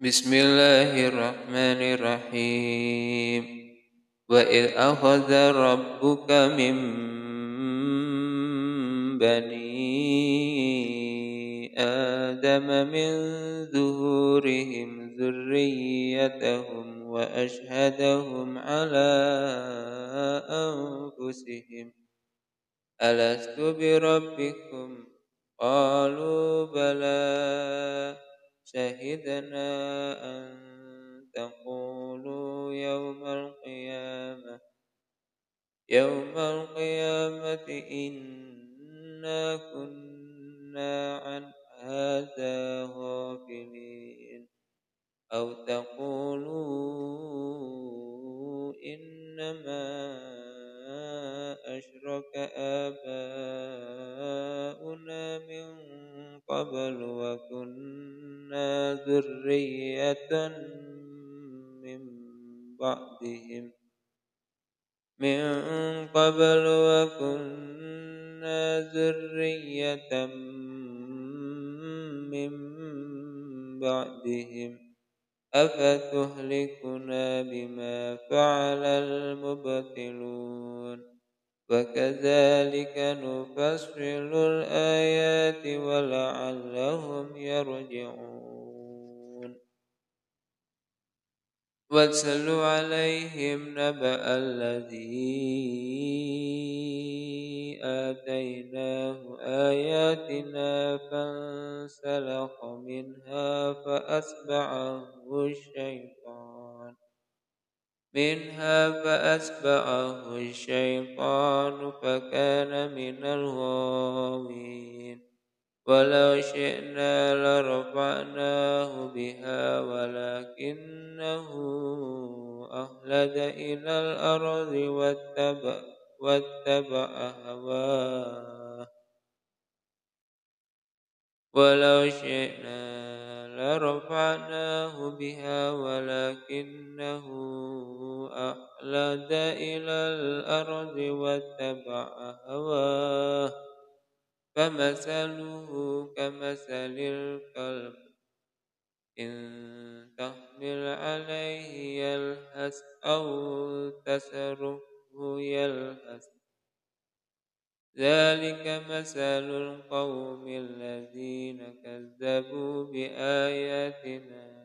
بسم الله الرحمن الرحيم وإذ أخذ ربك من بني آدم من ظهورهم ذريتهم وأشهدهم على أنفسهم ألست بربكم قالوا بلى شهدنا أن تقولوا يوم القيامة. يوم القيامة إنا كنا عن هذا غافلين. أو تقولوا إنما أشرك آباؤنا من قبل وكنا ذرية من بعدهم. من قبل وكنا ذرية من بعدهم. أفتهلكنا بما فعل المبطلون. وكذلك نفصل الآيات ولعلهم يرجعون. واتل عليهم نبأ الذي آتيناه آياتنا فانسلخ منها فأتبعه الشيطان. منها فأتبعه الشيطان فكان من الغاوين ولو شئنا لرفعناه بها ولكنه أخلد إلى الأرض واتبع, واتبع هواه. ولو شئنا لرفعناه بها ولكنه أخلد إلى الأرض واتبع هواه فمثله كمثل الكلب إن تحمل عليه يلهث أو تسره يلهث ذلك مثل القوم الذين كذبوا بآياتنا.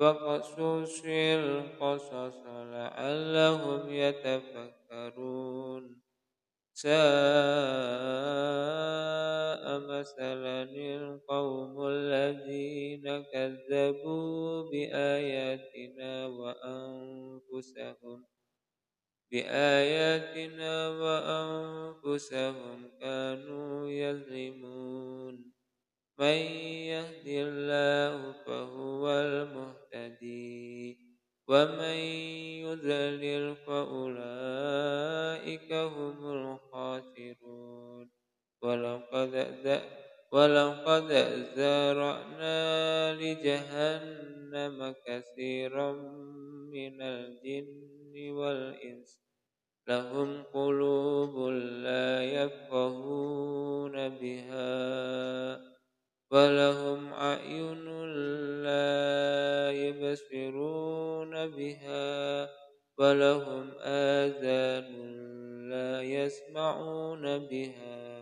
فقصص القصص لعلهم يتفكرون. ساء مثلا القوم الذين كذبوا بآياتنا وأنفسهم. بآياتنا وأنفسهم كانوا يظلمون. من يهد الله فهو المهتدي ومن يذلل فأولئك هم الخاسرون. ولقد ولقد زرعنا لجهنم كثيرا من الجن والإنس. لهم قلوب لا يفقهون بها ولهم أعين لا يبصرون بها ولهم آذان لا يسمعون بها.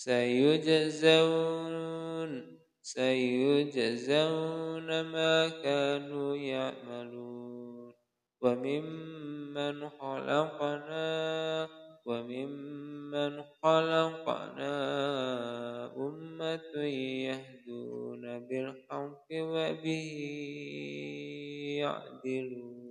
سيجزون سيجزون ما كانوا يعملون. وممن خلقنا وممن خلقنا أمة يهدون بالحق وبه يعدلون.